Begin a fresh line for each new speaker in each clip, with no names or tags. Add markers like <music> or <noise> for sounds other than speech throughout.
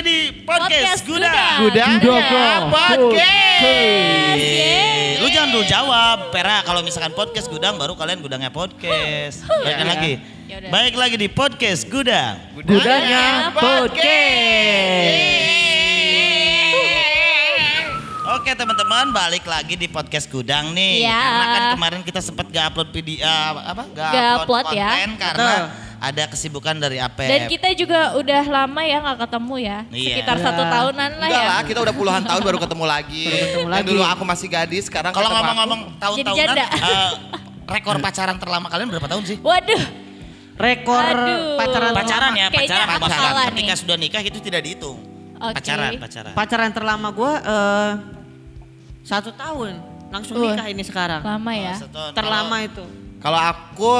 lagi di podcast,
Podcast
Gudang.
Gudang.
Gudang.
Ya, podcast.
Yeay.
Lu jangan dulu jawab, Pera. Kalau misalkan podcast Gudang, baru kalian Gudangnya podcast. Baik
Ya.
lagi.
Yaudah.
Baik lagi di podcast Gudang.
Gudangnya podcast.
Oke teman-teman, balik lagi di podcast Gudang nih.
Iya.
Karena kan kemarin kita sempat gak upload video, eh, apa? Gak,
Nggak
upload
upload ya.
konten karena ada kesibukan dari Apep.
Dan kita juga udah lama ya nggak ketemu ya.
Iya.
Sekitar satu tahunan lah
Enggak
ya.
lah, kita udah puluhan tahun baru ketemu lagi.
ketemu
Yang
lagi.
dulu aku masih gadis, sekarang
Kalau ngomong-ngomong tahun-tahunan, eh, rekor pacaran terlama kalian berapa tahun sih?
Waduh.
Rekor
Aduh.
pacaran
Pacaran ya,
Kayaknya
pacaran.
aku
pacaran.
salah
Ketika
nih.
sudah nikah itu tidak dihitung.
Oke.
Pacaran, pacaran.
Pacaran terlama gue eh, satu tahun. Langsung
Uh.
nikah ini sekarang.
Lama ya.
Oh.
Terlama itu.
Kalau aku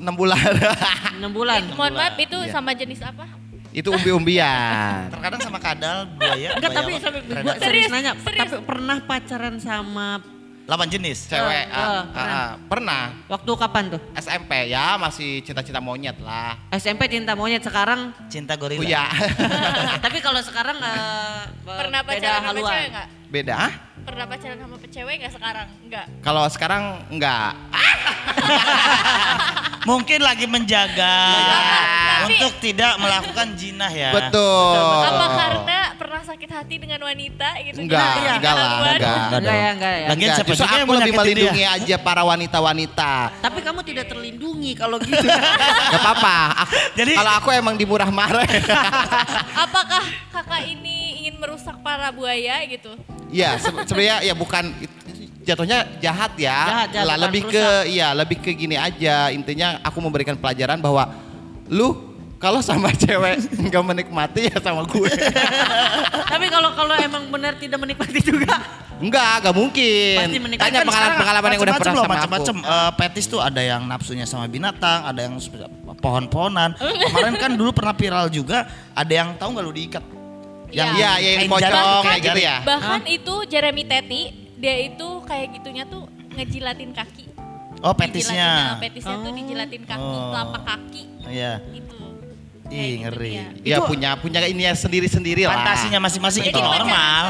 6 bulan. <laughs>
6 bulan.
Mohon maaf itu
Iya.
sama jenis apa?
itu umbi-umbian. <laughs>
Terkadang sama kadal, buaya,
Enggak tapi sampai serius
Serius,
nanya.
serius.
Tapi pernah pacaran sama
Lawan jenis.
Cewek.
Eh,
ah,
eh,
ah, ah. pernah.
waktu kapan tuh?
SMP ya, masih cinta-cinta monyet lah.
SMP cinta monyet sekarang.
Cinta gorila.
Kuya. <laughs>
tapi kalau sekarang eh,
Pernah
beda
pacaran sama
haluan.
cewek nggak?
Beda.
Pernah pacaran sama cewek nggak sekarang? Enggak.
Kalau sekarang enggak.
Mungkin lagi menjaga
Tapi-
untuk tidak melakukan jinah ya.
Betul.
Apa karena pernah sakit hati dengan wanita gitu?
Enggak,
Jadi
enggak lah,
haluan?
enggak.
Enggak ya, enggak ya.
Lagian
Enggak,
siapa
justru
juga yang
aku lebih melindungi
dia?
aja para wanita-wanita.
Tapi kamu tidak terlindungi kalau gitu. <laughs>
Gak apa-apa.
Jadi-
kalau aku emang dimurah marah. <laughs>
Apakah kakak ini ingin merusak para buaya gitu?
Iya, se- sebenarnya ya bukan jatuhnya jahat ya.
Jahat, jahat,
lah lebih ke iya, lebih ke gini aja. Intinya aku memberikan pelajaran bahwa lu kalau sama <laughs> cewek nggak menikmati ya sama gue. <laughs>
Tapi kalau kalau emang benar tidak menikmati juga.
Enggak, enggak mungkin.
Pasti menikmati.
Tanya
Kan
pengalaman-pengalaman yang udah
macam-macam
pernah
loh,
sama
macam-macam.
aku.
Eh, petis tuh ada yang nafsunya sama binatang, ada yang pohon-pohonan. <laughs> Kemarin kan dulu pernah viral juga, ada yang tahu nggak lu diikat?
Iya.
Iya, iya, yang pocong
jaring,
kayak gitu
jaring.
ya.
Bahkan itu Jeremy Teti, dia itu kayak gitunya tuh ngejilatin kaki.
Oh
Dijilatin,
petisnya.
nah, petisnya tuh dijilatin kaki,
Oh.
telapak kaki
Iya.
itu.
Ih
gitu
ngeri.
dia.
Iya punya punya ininya sendiri-sendiri lah.
Fantasinya masing-masing itu normal.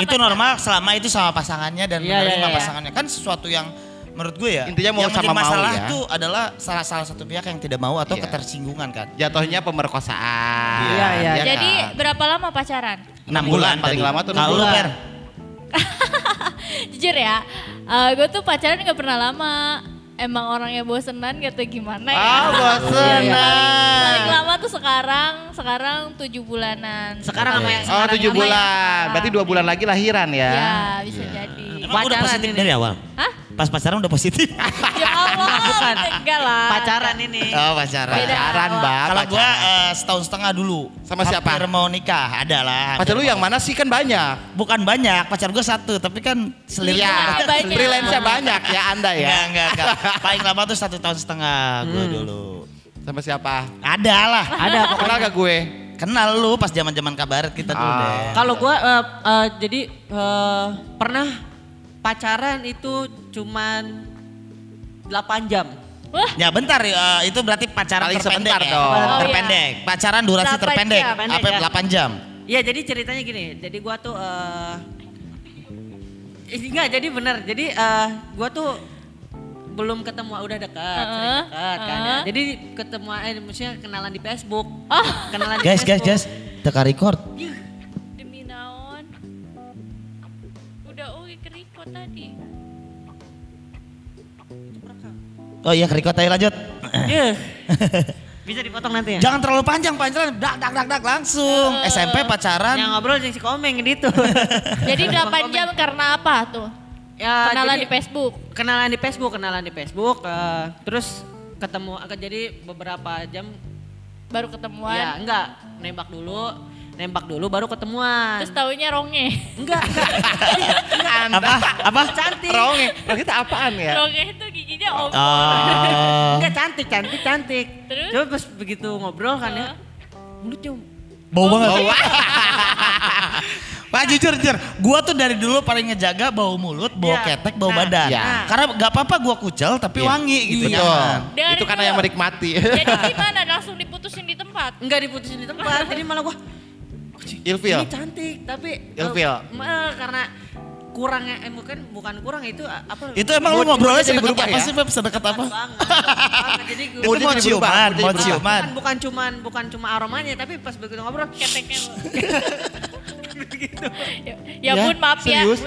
Itu normal selama itu sama pasangannya dan
Iya,
menerima
iya, iya.
pasangannya. Kan sesuatu yang menurut gue ya.
Intinya mau
yang
sama
menjadi
mau
masalah
ya.
tuh adalah salah salah satu pihak yang tidak mau atau
Iya.
ketersinggungan kan.
Jatuhnya pemerkosaan.
Iya, iya.
ya
Jadi
kan?
berapa lama pacaran?
Enam
bulan,
bulan,
paling
tadi.
lama tuh enam
Kalau lu,
bulan.
Per? <laughs> <laughs>
Jujur ya, gue tuh pacaran gak pernah lama. Emang orangnya bosenan gitu gimana ya?
Ah, bosenan.
Paling, paling lama tuh sekarang, sekarang tujuh bulanan.
Sekarang sama yang
Oh
sekarang
tujuh
sama yang
bulan, berarti dua bulan lagi lahiran ya?
Ya, bisa jadi.
Emang udah
Pacaran
positif
ini.
dari awal?
Hah?
Pas pacaran udah positif?
Ya Allah, <laughs>
Bukan.
enggak lah.
Pacaran ini.
oh pacaran.
Beda.
Pacaran, Mbak.
Kalau gua
pacaran.
eh, setahun setengah dulu.
Sama siapa?
Hampir mau nikah, ada lah.
Pacar lu yang mana sih kan banyak?
Bukan banyak, pacar gua satu, tapi kan selir.
Iya. banyak.
freelance-nya banyak ya Anda ya.
Enggak, enggak, enggak. <laughs> Paling lama tuh satu tahun setengah gua
Hmm.
dulu.
Sama siapa?
Ada lah.
Ada <laughs>
Kenal
pokoknya.
gak gue?
Kenal lu pas zaman zaman kabaret kita dulu
Ah.
deh.
Kalau gua eh, eh, jadi eh, pernah pacaran itu cuman 8 jam.
Wah,
Ya bentar, eh, itu berarti pacaran
Paling
terpendek
sebentar
ya?
dong.
Oh,
terpendek. Pacaran durasi
8
terpendek.
jam.
Apa
ya.
8 jam?
Iya jadi ceritanya gini, jadi gua tuh eh eh, enggak jadi bener, jadi eh gua tuh belum ketemu udah dekat, sering
Heeh,
dekat kan ya. Jadi ketemu eh maksudnya kenalan di Facebook.
Oh.
Kenalan di
Guys, guys,
Facebook.
guys. Teka record.
Kerikot tadi.
Oh iya, record aja lanjut.
Iya. <laughs> Bisa dipotong nanti ya?
Jangan terlalu panjang, panjang. Dak, dak, dak, dak, langsung. SMP pacaran.
Yang ngobrol yang si komeng gitu. <laughs>
Jadi 8 jam karena apa tuh?
ya,
Kenalan
jadi-
di Facebook.
kenalan di Facebook, kenalan di Facebook, eh, terus ketemu jadi beberapa jam
Baru ketemuan.
ya enggak nembak dulu, nembak dulu baru ketemuan.
Terus taunya ronge.
enggak. <laughs>
Apa? Apa?
cantik.
Ronge, Ronge itu apaan ya?
ronge itu giginya om.
Oh.
Enggak cantik, cantik, cantik.
Terus?
Coba pas begitu ngobrol kan ya. Mulutnya
Bau banget. Pak <laughs> jujur jujur, gua tuh dari dulu paling ngejaga bau mulut, bau
Iya.
ketek, bau
Nah,
badan.
iya.
Karena gak apa-apa gua kucel tapi
Iya.
wangi gitu.
Dari
Itu karena yang menikmati.
Jadi <laughs> gimana langsung diputusin di tempat?
enggak diputusin di tempat. jadi malah gua
Ilfil.
Ini cantik tapi eh,
Ilfil.
eh, karena kurangnya eh bukan bukan kurang itu eh, apa?
Itu emang lu ngobrolnya
jadi berubah
apa
ya?
sih Beb? Sedekat apa?
banget, banget. Jadi gue
Itu mau ciuman, mau ciuman.
bukan, bukan cuman bukan cuma aromanya tapi pas begitu ngobrol
Keteknya <laughs>
gitu.
ya, ya pun maaf ya.
serius?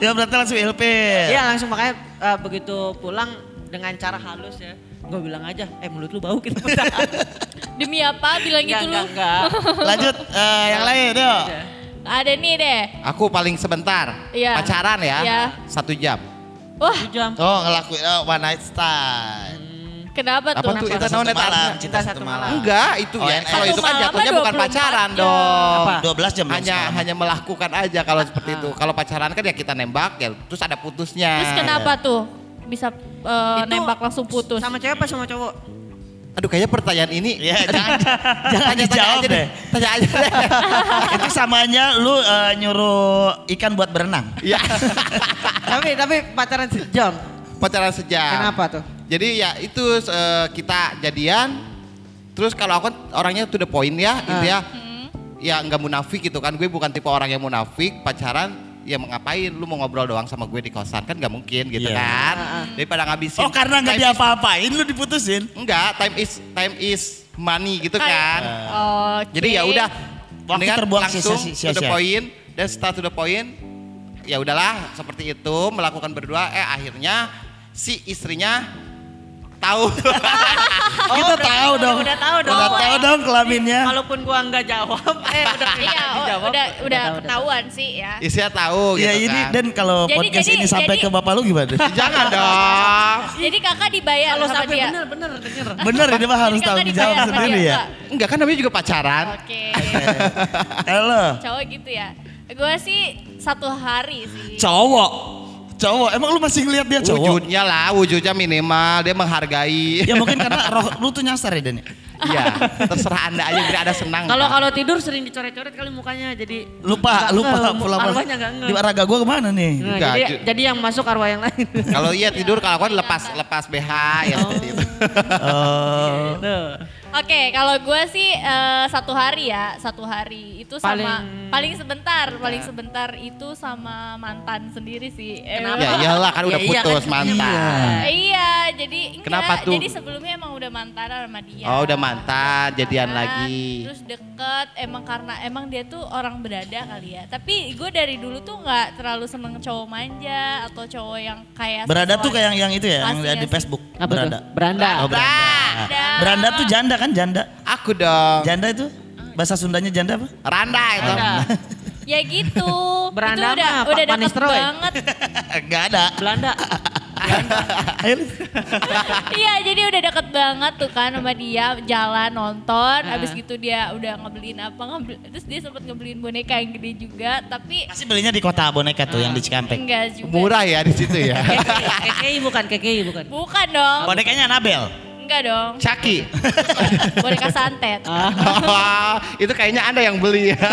Ya berarti langsung ilfil.
Iya langsung makanya eh, begitu pulang dengan cara halus ya. Gue bilang aja, eh mulut lu bau gitu. <laughs>
Demi apa bilang gitu lu?
enggak, enggak. <laughs>
Lanjut eh, yang lain yuk.
Ada nih deh.
Aku paling sebentar.
Iya.
Pacaran ya.
Iya.
Satu jam.
Wah,
Tujuh jam.
Oh ngelakuin oh, one night stand.
kenapa
Apa
tuh?
tuh?
Cinta
Itu
satu
namanya
malam, cinta
satu
satu
malam.
Enggak, itu
Oh,
ya. Kalau
satu
itu kan jatuhnya bukan
24
pacaran
jam.
dong.
Apa?
12 jam
Hanya
sekarang.
hanya melakukan aja kalau seperti itu. Kalau pacaran kan ya kita nembak ya terus ada putusnya.
Terus kenapa tuh bisa eh,
Itu
nembak langsung putus?
Sama cewek apa sama cowok?
Aduh kayaknya pertanyaan ini
Ya jangan <laughs> jangan
tanya, tanya
dijawab
aja
deh.
deh. Tanya aja deh. <laughs>
Itu samanya lu eh, nyuruh ikan buat berenang.
Iya. <laughs>
tapi tapi pacaran sejam.
pacaran sejam.
Kenapa tuh?
Jadi ya itu eh, kita jadian. Terus kalau aku orangnya to the point ya, gitu ya.
Hmm.
Ya nggak munafik gitu kan. Gue bukan tipe orang yang munafik. Pacaran ya mau ngapain? Lu mau ngobrol doang sama gue di kosan kan nggak mungkin gitu
Iya.
kan. Daripada ngabisin.
Oh karena nggak diapa-apain lu diputusin.
Enggak, time is time is money gitu kan.
Oke.
Jadi ya udah
Waktu
mendingan
terbuang
langsung
sia-sia.
to the point dan setelah to the point ya udahlah seperti itu melakukan berdua eh akhirnya si istrinya tahu <laughs>
Kita tahu dong.
Udah tahu dong.
Udah tahu dong kelaminnya.
Kalaupun gua nggak jawab, eh udah <laughs>
Iya, oh,
dijawab.
udah udah
tahu,
ketahuan sih ya.
istrinya tahu
Iya
gitu
ini
kan.
dan kalau
Jadi-
podcast
jadi-
ini sampai
jadi-
ke bapak lu gimana? <laughs>
jangan dong
Jadi kakak dibayar
Kalau
sama
sampai
dia.
bener bener denger.
Bener ini mah harus
dibayar
jawab sendiri ya.
Enggak kan namanya juga pacaran
Oke.
Halo.
Cowok gitu ya. Gue sih satu hari sih.
Cowok. Cowok. Emang lu masih ngeliat dia cowok?
wujudnya lah wujudnya minimal dia menghargai
Ya mungkin karena roh lu tuh nyasar ya Dan. ya?
iya terserah anda aja biar ada senang
Kalau kalau tidur sering dicoret-coret kali mukanya jadi
Lupa, lupa
nge-
pulang
arwahnya nge.
Di raga gua ke mana nih?
Nah, jadi, jadi yang masuk arwah yang lain.
kalau iya tidur kalau aku kan lepas lepas BH ya seperti itu
Oh.
Oke, kalau gue sih eh, satu hari ya, satu hari itu sama
Paling-
paling sebentar, paling sebentar itu sama mantan sendiri sih. Eh,
Kenapa?
ya iyalah kan udah
Ya, iya
putus
kan.
mantan
Eh, iya, jadi enggak,
Kenapa tuh?
jadi sebelumnya emang udah mantan sama dia.
Oh, udah mantan, jadian
Mantan,
lagi.
Terus deket, emang karena emang dia tuh orang berada kali ya. Tapi gue dari dulu tuh nggak terlalu seneng cowok manja atau cowok yang kayak
Berada tuh kayak yang, yang itu ya, yang di
asli.
Facebook.
Apa
beranda.
tuh? Beranda.
Oh, beranda.
Beranda.
Beranda tuh janda kan janda.
Aku dong.
Janda itu bahasa Sundanya janda apa?
Randa itu.
Ada.
Ya gitu.
Beranda
itu udah
mah, Pak
udah deket banget. <laughs>
Enggak ada.
Belanda. <laughs> <laughs>
Iya, jadi udah deket banget tuh kan sama dia jalan nonton.
Ah.
Abis gitu dia udah ngebeliin apa ngebeli, terus dia sempat ngebeliin boneka yang gede juga, tapi
Pasti belinya di kota boneka tuh yang di Cikampek.
enggak juga.
Murah ya di situ ya. <laughs>
KKI bukan, KKI bukan.
Bukan dong.
Bonekanya Anabel.
Enggak dong.
Caki. <laughs>
Boneka santet.
Ah.
itu kayaknya Anda yang beli ya.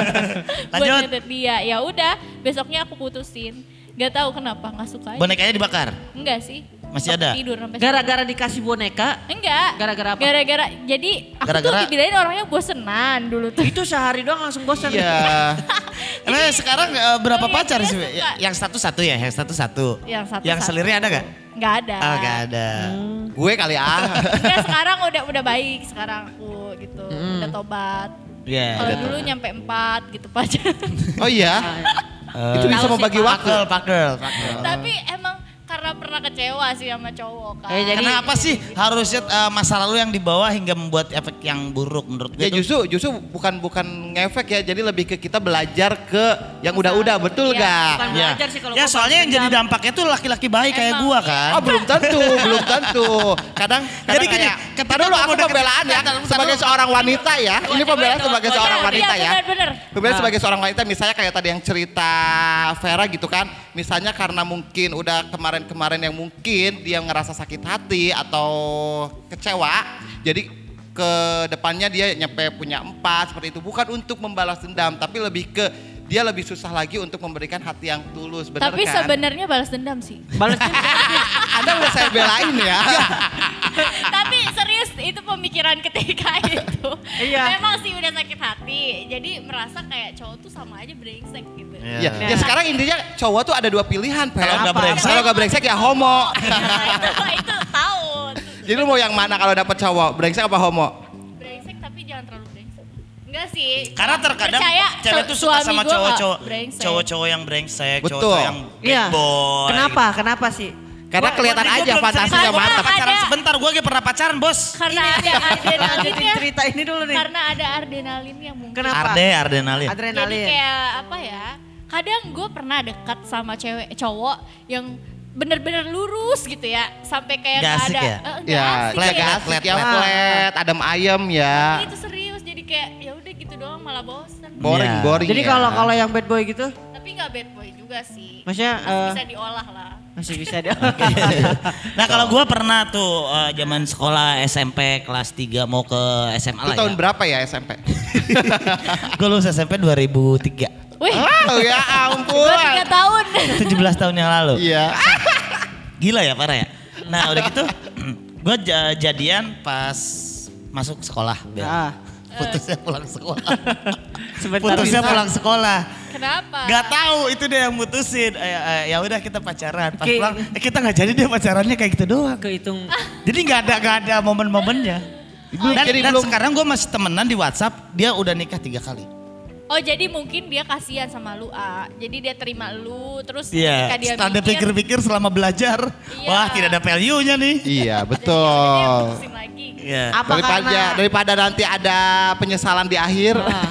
Lanjut.
nyetet dia. Ya udah, besoknya aku putusin. Gak tahu kenapa nggak suka. aja.
Bonekanya dibakar.
Enggak sih.
Masih ada?
Tidur sampai
Gara-gara dikasih boneka,
Enggak.
Gara-gara apa?
Gara-gara jadi aku
Gara-gara-
tuh dibilangin orangnya bosenan dulu tuh.
itu sehari doang langsung bosan.
Iya. <laughs>
Emang sekarang eh, berapa
Oh, iya,
pacar sih?
suka.
Ya- Yang satu satu ya, yang satu satu.
Yang satu
Yang selirnya ada gak?
Enggak ada.
Ah, gak ada.
Gue kali <laughs> ah.
Enggak, <laughs> sekarang udah udah baik sekarang aku gitu. Udah tobat.
Iya.
Kalau dulu nyampe empat gitu pacar.
Oh iya. Itu bisa membagi waktu.
Pakel, pakel, pakel.
Tapi emang karena pernah kecewa sih sama cowok kan.
Eh, jadi-
Kenapa sih harusnya eh, masa lalu yang dibawa hingga membuat efek yang buruk menurut gue?
Ya
tuh?
justru justru bukan bukan ngefek ya, jadi lebih ke kita belajar ke yang udah-udah, betul
Iya,
gak?
bukan
Ya,
belajar sih kalau
ya soalnya yang jadi dampaknya tuh laki-laki baik kayak gua
iya.
kan.
Oh belum tentu, belum tentu. Kadang, kadang
Jadi gini,
kayak,
ketika
dulu aku
udah
pembelaan ya, sebagai seorang wanita ya. Ini pembelaan sebagai
Iya,
seorang
iya,
wanita ya. Pembelaan
Nah.
sebagai seorang wanita, misalnya kayak tadi yang cerita Vera gitu kan. Misalnya karena mungkin udah kemarin-kemarin yang mungkin dia ngerasa sakit hati atau kecewa. Jadi ke depannya dia nyampe punya empat seperti itu. Bukan untuk membalas dendam, tapi lebih ke dia lebih susah lagi untuk memberikan hati yang tulus. Benar
Tapi
kan?
sebenarnya balas dendam sih.
Balas dendam. <laughs>
Anda udah saya belain ya. <laughs>
Tapi serius itu pemikiran ketika <laughs> itu.
Iya.
Memang sih udah sakit hati. Jadi merasa kayak cowok tuh sama aja brengsek gitu.
Iya.
Ya, ya sekarang intinya cowok tuh ada dua pilihan.
Kalau nggak
Apa?
brengsek,
Kalau nggak brengsek ya homo. <laughs>
Nah, itu, itu tahu.
Jadi lu mau yang mana kalau dapet cowok? Brengsek apa homo?
Brengsek tapi jangan terlalu brengsek. Enggak sih.
Karena terkadang
Percaya,
cewek tuh suka sama cowok-cowok cowok-cowok yang brengsek, cowok-cowok yang bad
Iya.
boy.
Kenapa? Kenapa sih?
Karena
Gua-
kelihatan
gua-
aja fantasinya mantap.
pacaran
Ada.
sebentar, gue pernah pacaran bos.
Karena ada <laughs> adrenalinnya.
cerita ini dulu nih.
Karena ada adrenalinnya mungkin.
Kenapa?
Arde, Ardenalin.
Jadi
Adrenalin.
kayak apa ya? Kadang gue pernah dekat sama cewek cowok yang bener-bener lurus gitu ya, sampai kayak
nggak asik
ada.
ya?
nggak
Ya,
asik
flat,
ya.
flat,
flat, ya
flat.
flat, adem ayem ya.
Itu serius jadi kayak ya udah gitu doang malah bosan.
Boring,
Iya.
boring
Jadi
ya.
kalau kalau yang bad boy gitu
nggak bad boy juga sih.
Maksudnya,
Masih
eh,
bisa diolah lah.
masih bisa dia. <laughs>
nah kalau gue pernah tuh eh, zaman sekolah SMP kelas 3 mau ke SMA
Itu
lah
tahun
ya.
berapa ya SMP? <laughs>
gue lulus SMP 2003.
Wih,
oh ya ampun.
tahun.
17 tahun yang lalu.
Iya. <laughs>
Gila ya parah ya. Nah udah gitu <clears throat> gue jadian pas masuk sekolah.
Ah.
Putusnya pulang sekolah.
Sebentar
Putusnya
bisa.
pulang sekolah.
Kenapa?
Gak tahu itu dia yang mutusin. Eh, eh, ya udah kita pacaran. Pas
Oke.
pulang eh, kita nggak jadi dia pacarannya kayak gitu doang.
Kehitung
Jadi nggak ada nggak ada momen-momennya. Dan,
jadi
dan
belum-
sekarang gue masih temenan di WhatsApp. Dia udah nikah tiga kali.
Oh jadi mungkin dia kasihan sama lu A. Jadi dia terima lu terus
Iya.
ketika dia
Setelah dia
mikir,
pikir-pikir selama belajar,
Iya.
wah tidak ada value-nya nih.
Iya, <laughs>
jadi
betul.
Iya.
apa
daripada
karena
daripada nanti ada penyesalan di akhir.
Ah.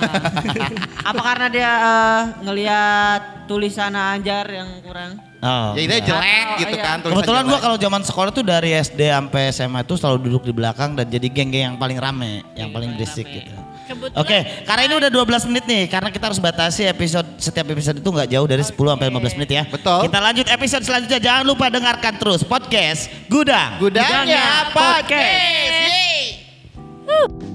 <laughs> apa karena dia eh, ngelihat tulisan Anjar yang kurang?
Oh,
ya ini
enggak.
jelek
Oh,
gitu
iya.
kan. tulisan
Kebetulan gua kalau zaman sekolah tuh dari SD sampai SMA itu selalu duduk di belakang dan jadi geng-geng yang paling rame, yang paling berisik
rame.
gitu.
Kebetulan
Oke, karena ini udah 12 menit nih, karena kita harus batasi episode setiap episode itu nggak jauh dari 10 sampai 15 menit ya.
Betul.
Kita lanjut episode selanjutnya. Jangan lupa dengarkan terus podcast Gudang.
Gudangnya podcast. Woo!